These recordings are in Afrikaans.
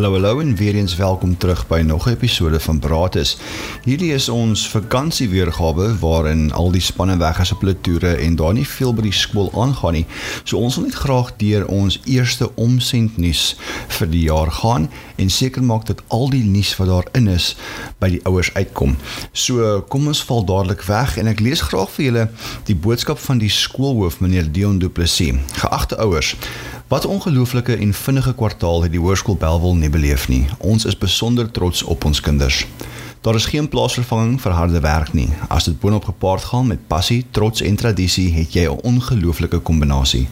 Hallo hallo en weer eens welkom terug by nog 'n episode van Brates. Hierdie is ons vakansieweergawe waarin al die spanne weg is op hulle toere en daar nie veel by die skool aangaan nie. So ons wil net graag deur ons eerste omsend nuus vir die jaar gaan en seker maak dat al die nuus wat daarin is by die ouers uitkom. So kom ons val dadelik weg en ek lees graag vir julle die boodskap van die skoolhoof meneer Dion Du Plessis. Geagte ouers, Wat ongelooflike en vinnige kwartaal het die Hoërskool Belwel nie beleef nie. Ons is besonder trots op ons kinders. Daar is geen plaasvervanging vir harde werk nie. As dit boonop gepaard gaan met passie, trots en tradisie, het jy 'n ongelooflike kombinasie.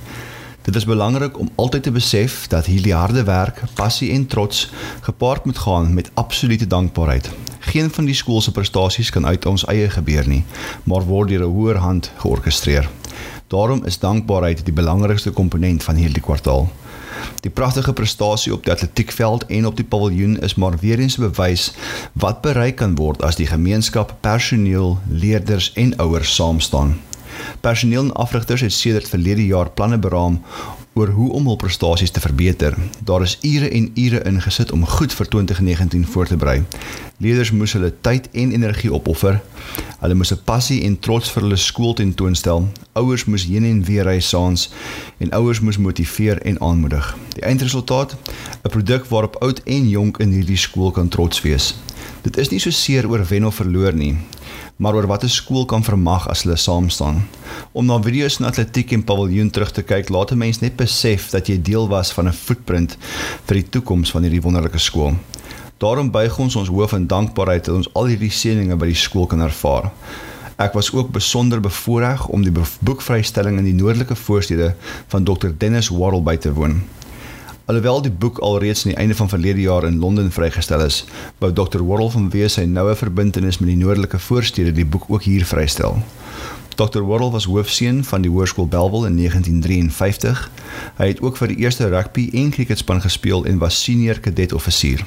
Dit is belangrik om altyd te besef dat hierdie harde werk, passie en trots gepaard moet gaan met absolute dankbaarheid. Geen van die skool se prestasies kan uit ons eie gebeur nie, maar word deur 'n hoër hand georkestreer. Daarom is dankbaarheid die belangrikste komponent van hierdie kwartaal. Die pragtige prestasie op die atletiekveld en op die paviljoen is maar weer eens 'n bewys wat bereik kan word as die gemeenskap, personeel, leerders en ouers saam staan. Personeel en afrigters het sedert verlede jaar planne beraam oor hoe om hul prestasies te verbeter. Daar is ure en ure ingesit om goed vir 2019 voor te berei. Leerders moes hulle tyd en energie opoffer. Hulle moes 'n passie en trots vir hulle skool tentoonstel. Ouers moes heen en weer ry saans en ouers moes motiveer en aanmoedig. Die eindresultaat: 'n produk waarop oud en jonk in hierdie skool kan trots wees. Dit is nie so seer oor wen of verloor nie maar oor wat 'n skool kan vermag as hulle saam staan. Om na video's van atletiek en paviljoen terug te kyk, laat 'n mens net besef dat jy deel was van 'n footprint vir die toekoms van hierdie wonderlike skool. Daarom buig ons ons hoof in dankbaarheid dat ons al hierdie seëninge by die skool kan ervaar. Ek was ook besonder bevoorreg om die boekvrystelling in die noordelike voorstede van Dr Dennis Worrell by te woon. Alhoewel die boek alreeds aan die einde van verlede jaar in Londen vrygestel is, wou Dr. Worrell vanweë sy noue verbintenis met die noordelike voorstede die boek ook hier vrystel. Dr. Worrell was hoofseun van die Hoërskool Belwel in 1953. Hy het ook vir die eerste rugby en cricketspan gespeel en was senior kadet offisier.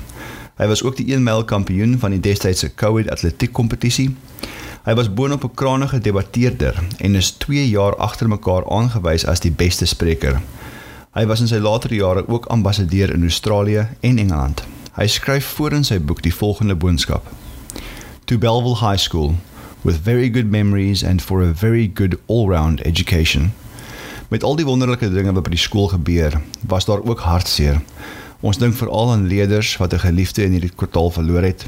Hy was ook die 1 myl kampioen van die destydse Cowed atletiek kompetisie. Hy was boonop 'n krangige debatteerder en is 2 jaar agter mekaar aangewys as die beste spreker. Hy was in sy latere jare ook ambassadeur in Australië en Engeland. Hy skryf voor in sy boek die volgende boodskap: To Belleville High School with very good memories and for a very good all-round education. Met al die wonderlike dinge wat by die skool gebeur, was daar ook hartseer. Ons dink veral aan leerders wat 'n geliefde in hierdie kwartaal verloor het.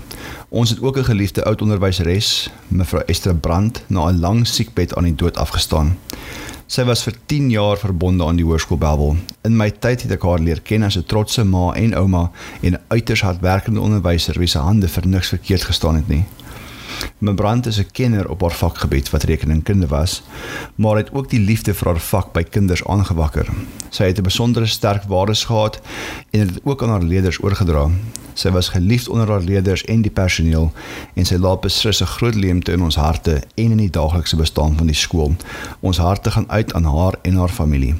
Ons het ook 'n geliefde oud onderwyseres, mevrou Esther Brandt, na 'n lang siekbed aan die dood afgestaan. Sy was vir 10 jaar verbonde aan die Hoërskool Babel. In my tyd het ek haar leer ken as 'n trotse ma en ouma en 'n uiters hardwerkende onderwyser wie se hande vir niks verkeerd gestaan het nie. Membrand is 'n kenner op haar vakgebied wat rekeningkunde was, maar het ook die liefde vir haar vak by kinders aangewakker. Sy het 'n besondere sterk waardes gehad en het dit ook aan haar leerders oorgedra. Sy was geliefd onder haar leerders en die personeel en sy laat beslis 'n groot leemte in ons harte en in die daaglikse bestaan van die skool. Ons harte gaan uit aan haar en haar familie.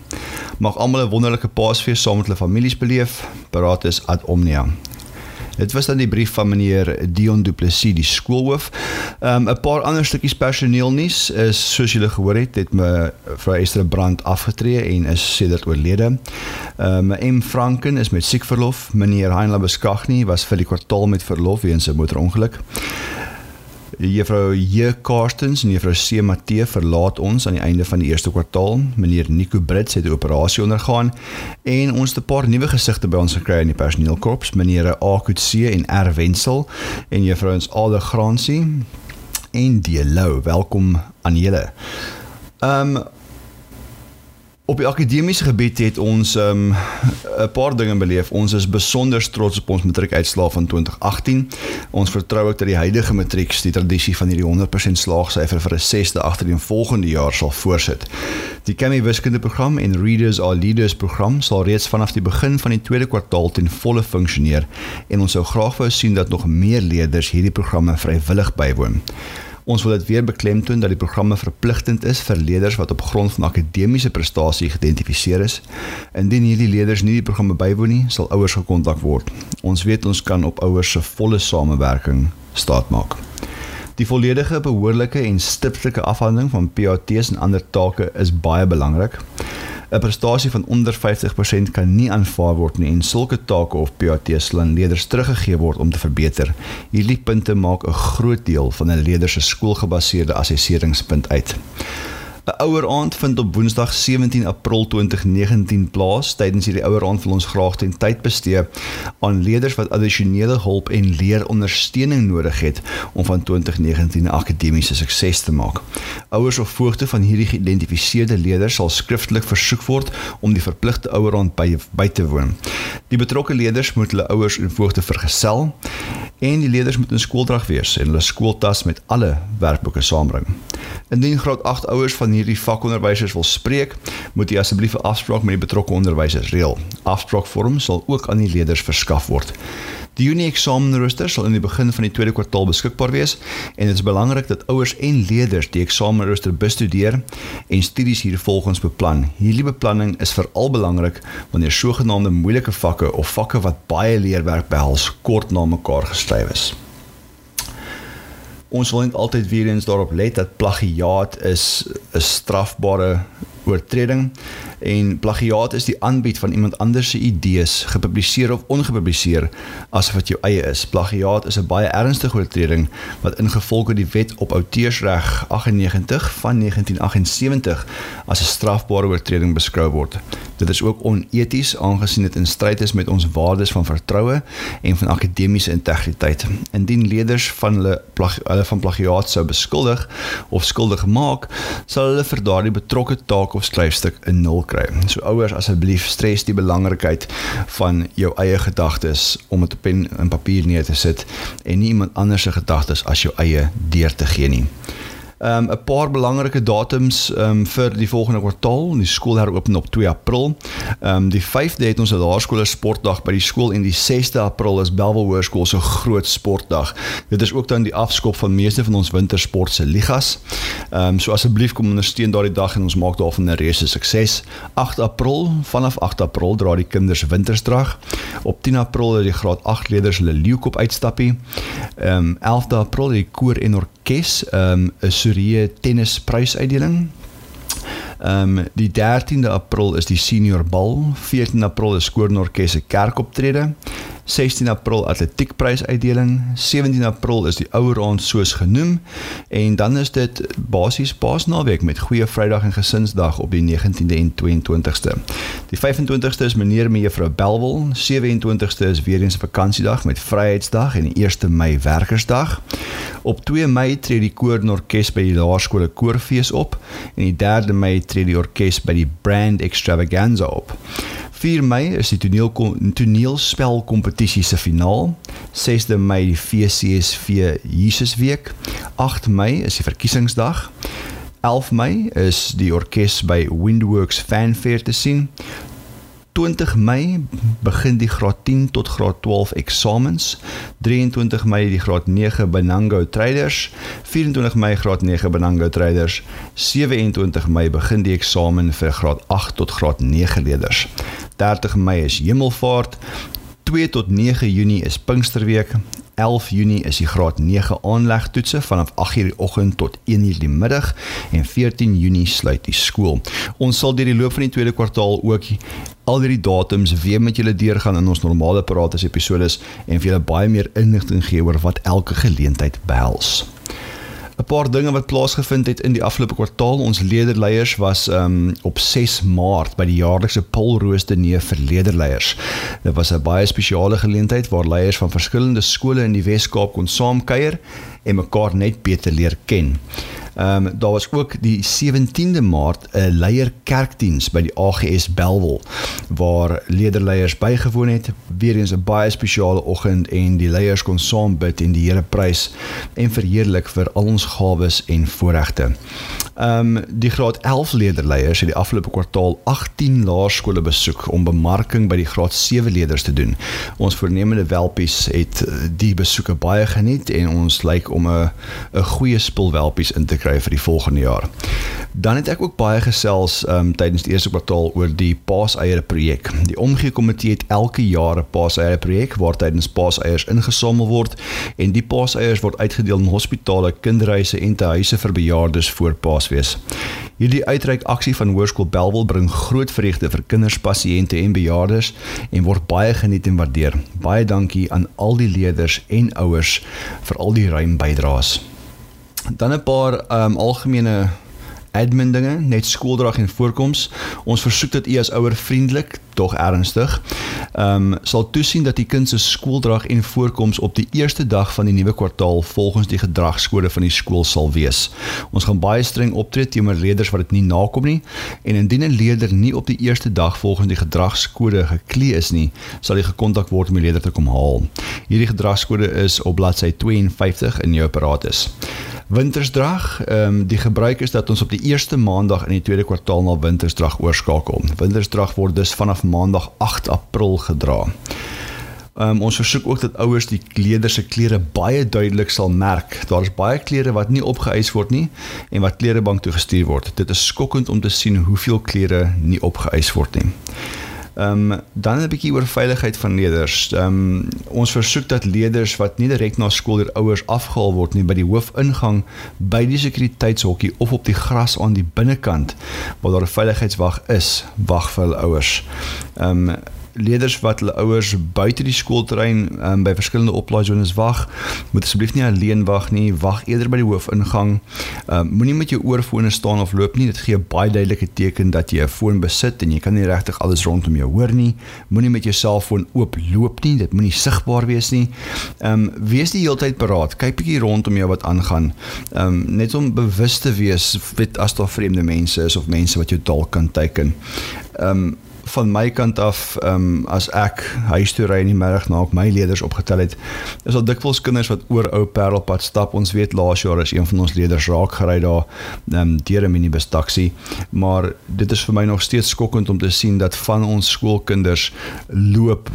Mag almal 'n wonderlike Paasfees saam met hulle families beleef. Paratus ad omnia. Dit was dan die brief van meneer Dion Du Plessis, die skoolhoof. Ehm um, 'n paar ander stukkies personeel nuus is soos julle gehoor het, het me vrou Esther Brandt afgetree en is sedert oorlede. Um, M Franken is met siekverlof. Meneer Heinla Beskagni was vir die kwartaal met verlof weens 'n motorongeluk. Juffrou J Karstens en juffrou C Matthee verlaat ons aan die einde van die eerste kwartaal. Meneer Nico Brits het 'n operasie ondergaan en ons het 'n paar nuwe gesigte by ons gekry in die personeelkorps, meneere A Kutse en R Wensel en juffrouens Ade Gransie en die Lou. Welkom aan julle. Ehm um, Op die akademiese gebied het ons 'n um, paar dinge beleef. Ons is besonder trots op ons matriekuitslae van 2018. Ons vertrou ek dat die huidige matrieks die tradisie van hierdie 100% slaagsyfer vir 'n 6de agterdien volgende jaar sal voortsit. Die Kemi wiskunde program en Readers are Leaders program sal reeds vanaf die begin van die tweede kwartaal ten volle funksioneer en ons sou graag wou sien dat nog meer leerders hierdie programme vrywillig bywoon. Ons wil dit weer beklemtoon dat die programme verpligtend is vir leerders wat op grond van akademiese prestasie geïdentifiseer is. Indien hierdie leerders nie die programme bywoon nie, sal ouers gekontak word. Ons weet ons kan op ouers se volle samewerking staatmaak. Die volledige behoorlike en stiptelike afhandeling van PAT's en ander take is baie belangrik. 'n Prestasie van onder 50% kan nie aanvaar word nie en sulke take of PAT's sal aan leerders teruggegee word om te verbeter. Hierdie punte maak 'n groot deel van 'n leerder se skoolgebaseerde assesseringspunt uit. 'n Ouer aand vind op Woensdag 17 April 2019 plaas. Tydens hierdie ouer aand wil ons graag ten tyd bestee aan leerders wat addisionele hulp en leerondersteuning nodig het om van 2019 'n akademiese sukses te maak. Ouers of voogte van hierdie geïdentifiseerde leerders sal skriftelik versoek word om die verpligte ouer aand by by te woon. Die betrokke leerders moet hulle ouers en voogte vergesel en die leerders moet in skooldrag wees en hulle skooltas met alle werkboeke saambring. Indien graad 8 ouers van hierdie vakonderwysers wil spreek, moet jy asseblief 'n afspraak met die betrokke onderwysers reël. Afspraakvorm sal ook aan die leerders verskaf word. Die Junie eksamenrooster sal in die begin van die tweede kwartaal beskikbaar wees en dit is belangrik dat ouers en leerders die eksamenrooster bestudeer en studies hiervolgens beplan. Hierdie beplanning is veral belangrik wanneer sogenaamde moeilike vakke of vakke wat baie leerwerk behels kort na mekaar geskryf is. Ons wil net altyd weer eens daarop let dat plagiaat is 'n strafbare oortreding en plagiaat is die aanbied van iemand anders se idees gepubliseer of ongepubliseer asof dit jou eie is. Plagiaat is 'n baie ernstige oortreding wat ingevolge die wet op outeursreg 98 van 1978 as 'n strafbare oortreding beskou word. Dit is ook oneties aangesien dit in stryd is met ons waardes van vertroue en van akademiese integriteit. Indien leerders van hulle hulle van plagiaat sou beskuldig of skuldig maak, sal hulle vir daardie betrokke taak of skryfstuk 'n nul kry. So ouers asseblief stres die belangrikheid van jou eie gedagtes om dit op pen en papier neer te sit en nie iemand anders se gedagtes as jou eie deur te gee nie um, 'n paar belangrike datums um, vir die volgende kwartaal. Die skool heropen op 2 April. Ehm um, die 5de het ons 'n laerskool sportdag by die skool en die 6de April is Belwel Hoërskool se groot sportdag. Dit is ook dan die afskop van meeste van ons wintersport se ligas. Ehm um, so asseblief kom ondersteun daardie dag en ons maak daarvan 'n reuse sukses. 8 April, vanaf 8 April dra die kinders wintersdrag. Op 10 April het die graad 8 leerders hulle leeukop uitstappie. Ehm um, 11 April die koor en orkes ehm um, so Soree tennisprysuitdeling. Ehm um, die 13de April is die senior bal, 14 April is koornorkes se kerkoptrede, 16 April atletiekprysuitdeling, 17 April is die ouer aand soos genoem en dan is dit basies Paasnaweek met Goeie Vrydag en Gesinsdag op die 19de en 22ste. Die 25ste is meneer en mevrou Belwel, 27ste is weer eens vakansiedag met Vryheidsdag en die 1 Mei Werkersdag. Op 2 Mei tree die koor en orkes by die laerskool koorfees op en die 3 Mei tree die orkes by die Brand Extravaganza op. 4 Mei is die toneel toneelspel kompetisie se finaal. 6de Mei die FCSV Jesusweek. 8 Mei is die verkiesingsdag. 11 Mei is die orkes by Windworks Fanfare te sien. 20 Mei begin die graad 10 tot graad 12 eksamens. 23 Mei die graad 9 Benango Traders. 24 Mei graad 9 Benango Traders. 27 Mei begin die eksamen vir graad 8 tot graad 9 leerders. 30 Mei is Hemelvaart. 2 tot 9 Junie is Pinksterweek 11 Junie is die graad 9 aanlegtoetse vanaf 8:00 die oggend tot 1:00 die middag en 14 Junie sluit die skool. Ons sal deur die loop van die tweede kwartaal ook al hierdie datums weer met julle deurgaan in ons normale paratus episodes en vir julle baie meer inligting gee oor wat elke geleentheid behels. 'n paar dinge wat plaasgevind het in die afgelope kwartaal. Ons leerderleiers was um, op 6 Maart by die jaarlikse Paul Roos Diner vir leerderleiers. Dit was 'n baie spesiale geleentheid waar leiers van verskillende skole in die Wes-Kaap kon saamkuier en mekaar net beter leer ken. Ehm um, daar was ook die 17de Maart 'n leier kerkdiens by die AGS Belwel waar lederleiers bygewoon het. Weereens 'n baie spesiale oggend en die leiers kon saam bid en die Here prys en verheerlik vir al ons gawes en voorregte. Ehm um, die graad 11 lederleiers het die afgelope kwartaal 18 laerskole besoek om bemarking by die graad 7 leerders te doen. Ons voornemende welpies het die besoeke baie geniet en ons lyk om 'n 'n goeie spul welpies in te kry vir die volgende jaar. Dan het ek ook baie gesels um, tydens die eerste kwartaal oor die paaseiere projek. Die omgee komitee het elke jaar 'n paaseiere projek waar tydens paaseiers ingesamel word en die paaseiers word uitgedeel in hospitale, kinderhuise en te huise vir bejaardes voor Paasfees. Hierdie uitreik aksie van Hoërskool Belwel bring groot vreugde vir kinders, pasiënte en bejaardes en word baie geniet en waardeer. Baie dankie aan al die leerders en ouers vir al die ruim bydraes. Dan 'n paar um, algemene admin dinge, net skooldrag en voorkoms. Ons versoek dat u as ouer vriendelik tog ernstig ehm um, sal toesien dat die kind se skooldrag en voorkoms op die eerste dag van die nuwe kwartaal volgens die gedragskode van die skool sal wees. Ons gaan baie streng optree teenoor leerders wat dit nie nakom nie en indien 'n leerder nie op die eerste dag volgens die gedragskode geklee is nie, sal hy gekontak word om die leerder te kom haal. Hierdie gedragskode is op bladsy 52 in jou apparatus. Wintersdrag, ehm um, die gebruik is dat ons op die eerste maandag in die tweede kwartaal na Wintersdrag oorskakel. Wintersdrag word dus vanaf maandag 8 April gedra. Um, ons versoek ook dat ouers die kleerders se klere baie duidelik sal merk. Daar is baie klere wat nie opgeëis word nie en wat klerebank toe gestuur word. Dit is skokkend om te sien hoeveel klere nie opgeëis word nie. Ehm um, dan 'n bietjie oor veiligheid van leerders. Ehm um, ons versoek dat leerders wat nie direk na skool deur ouers afgehaal word nie by die hoofingang by die sekuriteitshokkie of op die gras aan die binnekant waar daar 'n veiligheidswag is, wag vir hulle ouers. Ehm um, leerders wat hulle ouers buite die skoolterrein um, by verskillende oplaaizones wag, moet asseblief nie alleen wag nie, wag eerder by die hoofingang. Um, Moenie met jou oorfone staan of loop nie, dit gee 'n baie duidelike teken dat jy 'n foon besit en jy kan nie regtig alles rondom jou hoor nie. Moenie met jou selfoon oop loop nie, dit moenie sigbaar wees nie. Ehm um, wees die hele tyd paraat, kyk bietjie rondom jou wat aangaan. Ehm um, net om bewus te wees weet as daar vreemde mense is of mense wat jou dalk kan teiken. Ehm um, van my kant af ehm um, as ek huis toe ry in die middag na ek my leerders opgetel het is al dikwels kinders wat oor ou Parelpad stap. Ons weet laas jaar is een van ons leerders raak gery daar ehm um, deur 'n minibus taxi. Maar dit is vir my nog steeds skokkend om te sien dat van ons skoolkinders loop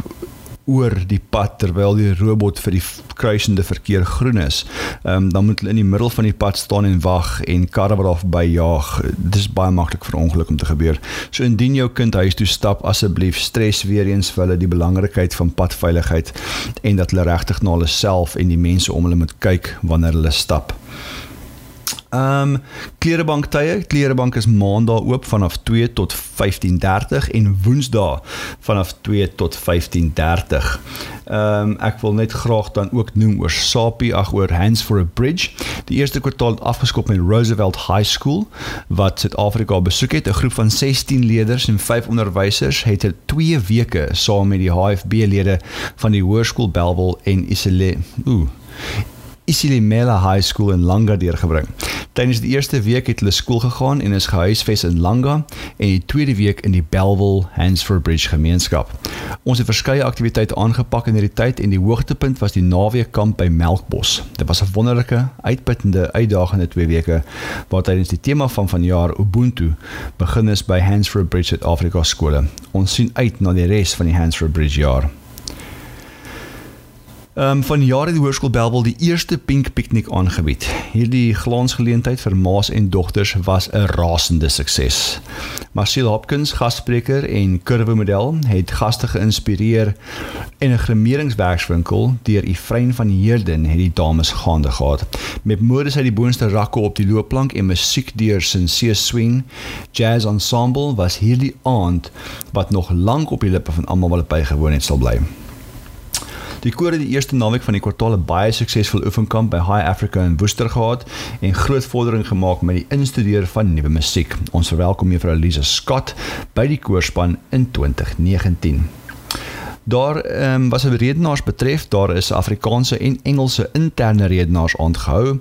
oor die pad terwyl die robot vir die kruisende verkeer groen is. Ehm um, dan moet hulle in die middel van die pad staan en wag en karre wat daar verbyjaag. Dit is baie maklik vir ongeluk om te gebeur. So indien jou kind huis toe stap, asseblief stres weer eens vir hulle die belangrikheid van padveiligheid en dat hulle regtig na hulle self en die mense om hulle moet kyk wanneer hulle stap. Ehm um, klerebank tye, klerebank is maandag oop vanaf 2 tot 15:30 en woensdae vanaf 2 tot 15:30. Ehm um, ek wil net graag dan ook noem oor SAPI ag oor Hands for a Bridge. Die eerste kwartaal het afgeskop met Roosevelt High School wat Suid-Afrika besoek het. 'n Groep van 16 leerders en 5 onderwysers het 'n 2 weke saam met die HFB lede van die Hoërskool Belwel en Isile. Ooh Isilimela High School in Langa deurgebring. Tydens die eerste week het hulle skool gegaan en is gehuisves in Langa en die tweede week in die Belwel Hansford Bridge gemeenskap. Ons het verskeie aktiwiteite aangepak in hierdie tyd en die hoogtepunt was die naweekkamp by Melkbos. Dit was 'n wonderlike, uitputtende, uitdagende 2 weke waar tydens die tema van vanjaar Ubuntu begin is by Hansford Bridge Suid-Afrika skole. Ons sien uit na die res van die Hansford Bridge jaar. Um, van jare die Hoërskool Belwel die eerste Pink Piknik aangebied. Hierdie glansgeleentheid vir ma's en dogters was 'n rasende sukses. Marcel Hopkins, gasspreker en kurwe model, het gaste geïnspireer en 'n grimeringswerkswinkel deur Efrein van Heerden het die dames gaande gehad. Met mode uit die boonste rakke op die loopplank en musiek deur Sincere Swing Jazz Ensemble was hierdie aand wat nog lank op die lippe van almal wat bygewoon het sal bly. Die koor het die eerste naweek van die kwartaal 'n baie suksesvolle oefenkamp by High Africa in Woester gehad en groot vordering gemaak met die instudeer van nuwe musiek. Ons verwelkom juffrou Elise Scott by die koorspan in 2019. Daar um, was 'n redenaars betref, daar is Afrikaanse en Engelse interne redenaars aangehou.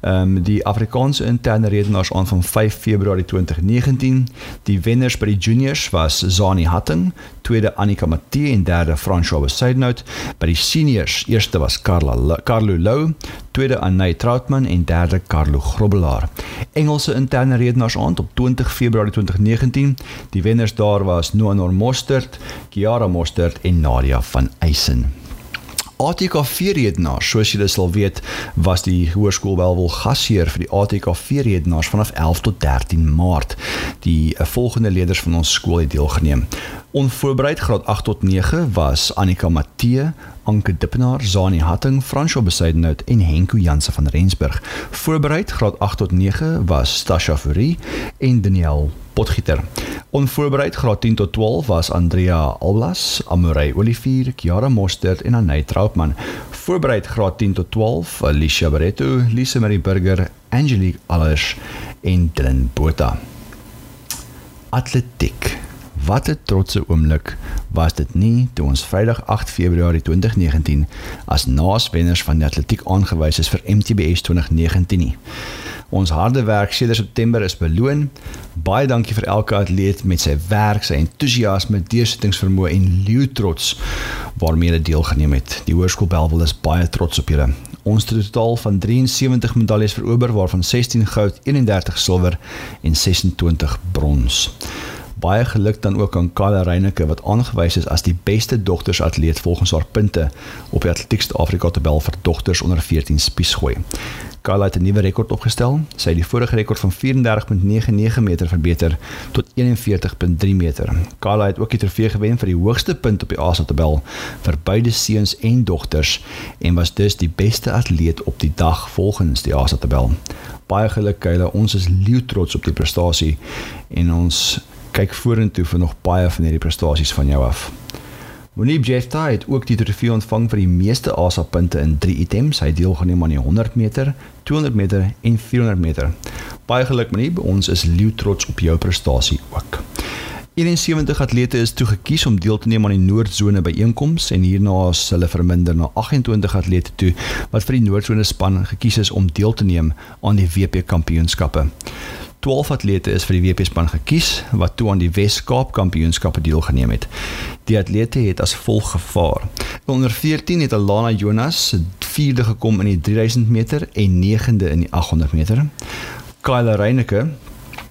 Ehm um, die Afrikaanse interne redenaars aan van 5 Februarie 2019. Die wenners by die juniors was Zani Hatting, tweede Annika Matthee en derde François Besaidnout. By die seniors, eerste was Carla Carlo Lou, tweede Anay Troutman en derde Carlo Grobbelaar. Engelse interne redenaars aan op 20 Februarie 2019. Die wenners daar was Noah Mostert, Kiara Mostert en Nadia van Eisen. ATKV-redenaars, soos julle sal weet, was die hoërskool Welwel gasheer vir die ATKV-redenaars vanaf 11 tot 13 Maart. Die uh, volgende leerders van ons skool het deelgeneem. Onvoorbereid graad 8 tot 9 was Annika Matthee, Anke Dippenaar, Zani Hatting, Fransjo Besaidenhout en Henko Janse van Rensburg. Voorbereid graad 8 tot 9 was Tasha Fourie en Daniel Potgieter. Onvoorbereid graad 10 tot 12 was Andrea Alblas, Amorey Olivier, Kiara Mostert en Anay Troutman. Voorbereid graad 10 tot 12 Alicia Barreto, Lise Marie Burger, Angelique Allers en Dylan Botha. Atletiek Wat 'n trotse oomblik was dit nie toe ons Vrydag 8 Februarie 2019 as naaswenners van die atletiek aangewys is vir MTBS 2019 nie. Ons harde werk sedert September is beloon. Baie dankie vir elke atleet met sy werk, sy entoesiasme, deursettingsvermoë en leeu trots waarmee hulle deelgeneem het. Die Hoërskool Belwel is baie trots op julle. Ons het 'n totaal van 73 medaljes verower waarvan 16 goud, 31 silwer en 26 brons. Baie geluk dan ook aan Kala Reyneke wat aangewys is as die beste dogtersatleet volgens haar punte op die Atletiek Suid-Afrika tabel vir dogters onder 14 spiesgooi. Kala het 'n nuwe rekord opgestel. Sy het die vorige rekord van 34.99 meter verbeter tot 41.3 meter. Kala het ook die trofee gewen vir die hoogste punt op die ASA tabel vir beide seuns en dogters en was dus die beste atleet op die dag volgens die ASA tabel. Baie geluk Kala, ons is leeu trots op die prestasie en ons kyk vorentoe vir nog baie van hierdie prestasies van jou af. Monib Jefta het ook die trofee ontvang vir die meeste ASA punte in 3 items. Hy het deelgeneem aan die 100 meter, 200 meter en 400 meter. Baie geluk Monib, ons is leeu trots op jou prestasie ook. 71 atlete is toegekies om deel te neem aan die Noordzone byeenkoms en hierna is hulle verminder na 28 atlete toe wat vir die Noordzone span gekies is om deel te neem aan die WP kampioenskappe. 12 atlete is vir die WP span gekies wat toe aan die Wes-Kaap Kampioenskappe deelgeneem het. Die atlete het as volg gevaar. Onder 14 het Alana Jonas 4de gekom in die 3000 meter en 9de in die 800 meter. Kyle Reyneke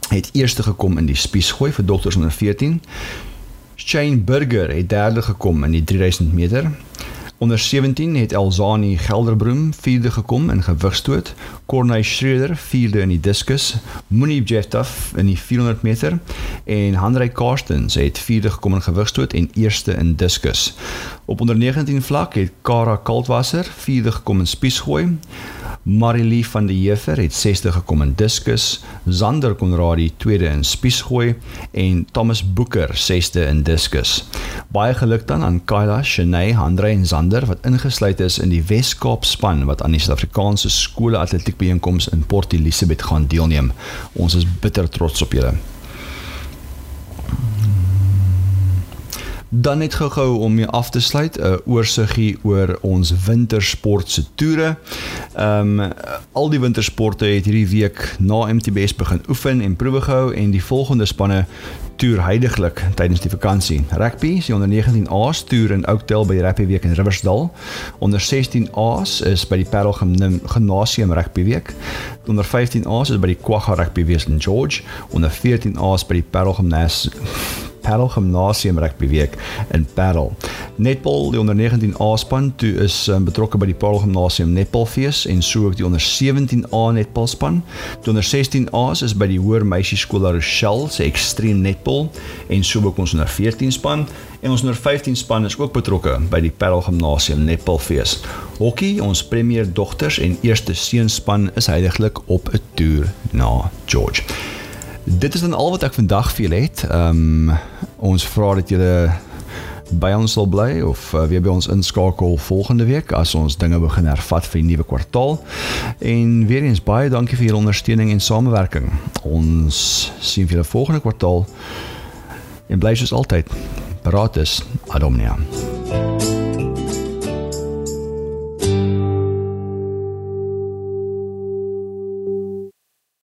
het eerste gekom in die spiesgooi vir dogters onder 14. Shane Burger het derde gekom in die 3000 meter. Onder 17 het Elzani Gelderbroom vierde gekom in gewigstoot, Corney Schreder vierde in die diskus, Mooney Jettaf in die 400 meter en Hanrey Karstens het vierde gekom in gewigstoot en eerste in diskus. Op onder 19 vlak het Kara Kaldwasser vierde gekom in spiesgooi. Marilee van die Heever het 60 gekom in diskus, Zander Konradi tweede in spiesgooi en Thomas Boeker sesde in diskus. Baie geluk dan aan Kyla, Shenay, Andre en Zander wat ingesluit is in die Wes-Kaap span wat aan die Suid-Afrikaanse skole atletiek byeenkoms in Port Elizabeth gaan deelneem. Ons is bitter trots op julle. Dan net gou-gou om mee af te sluit, 'n uh, oorsiggie oor ons wintersport se toere. Ehm um, al die wintersporte het hierdie week na MTBS begin oefen en proewe gehou en die volgende spanne toer heidaglik tydens die vakansie. Rugby, die onder 19 A's toer in Oakdale by Rugby week in Riversdal. Onder 16 A's is by die Parel Gymnasium Rugby week. Onder 15 A's is by die Kwagga Rugby week in George. Onder 14 A's by die Parel Gymnasium Paddle Gymnasium rugby week in Paddle. Netball die onder 19 A span toe is um, betrokke by die Paddle Gymnasium netbalfees en so ook die onder 17 A netbal span. Die onder 16 A's is by die Hoër Meisieskool La Rochelle se extreme netball en so ook ons onder 14 span en ons onder 15 span is ook betrokke by die Paddle Gymnasium netbalfees. Hokkie, ons premier dogters en eerste seunspan is heidaglik op 'n toer na George. Dit is dan al wat ek vandag vir julle het. Ehm um, ons vra dat julle by ons sal bly of uh, weer by ons inskakel volgende week as ons dinge begin hervat vir die nuwe kwartaal. En weer eens baie dankie vir julle ondersteuning en samewerking. Ons sien julle volgende kwartaal. En bly soos altyd. Paratus Adomnia. thank you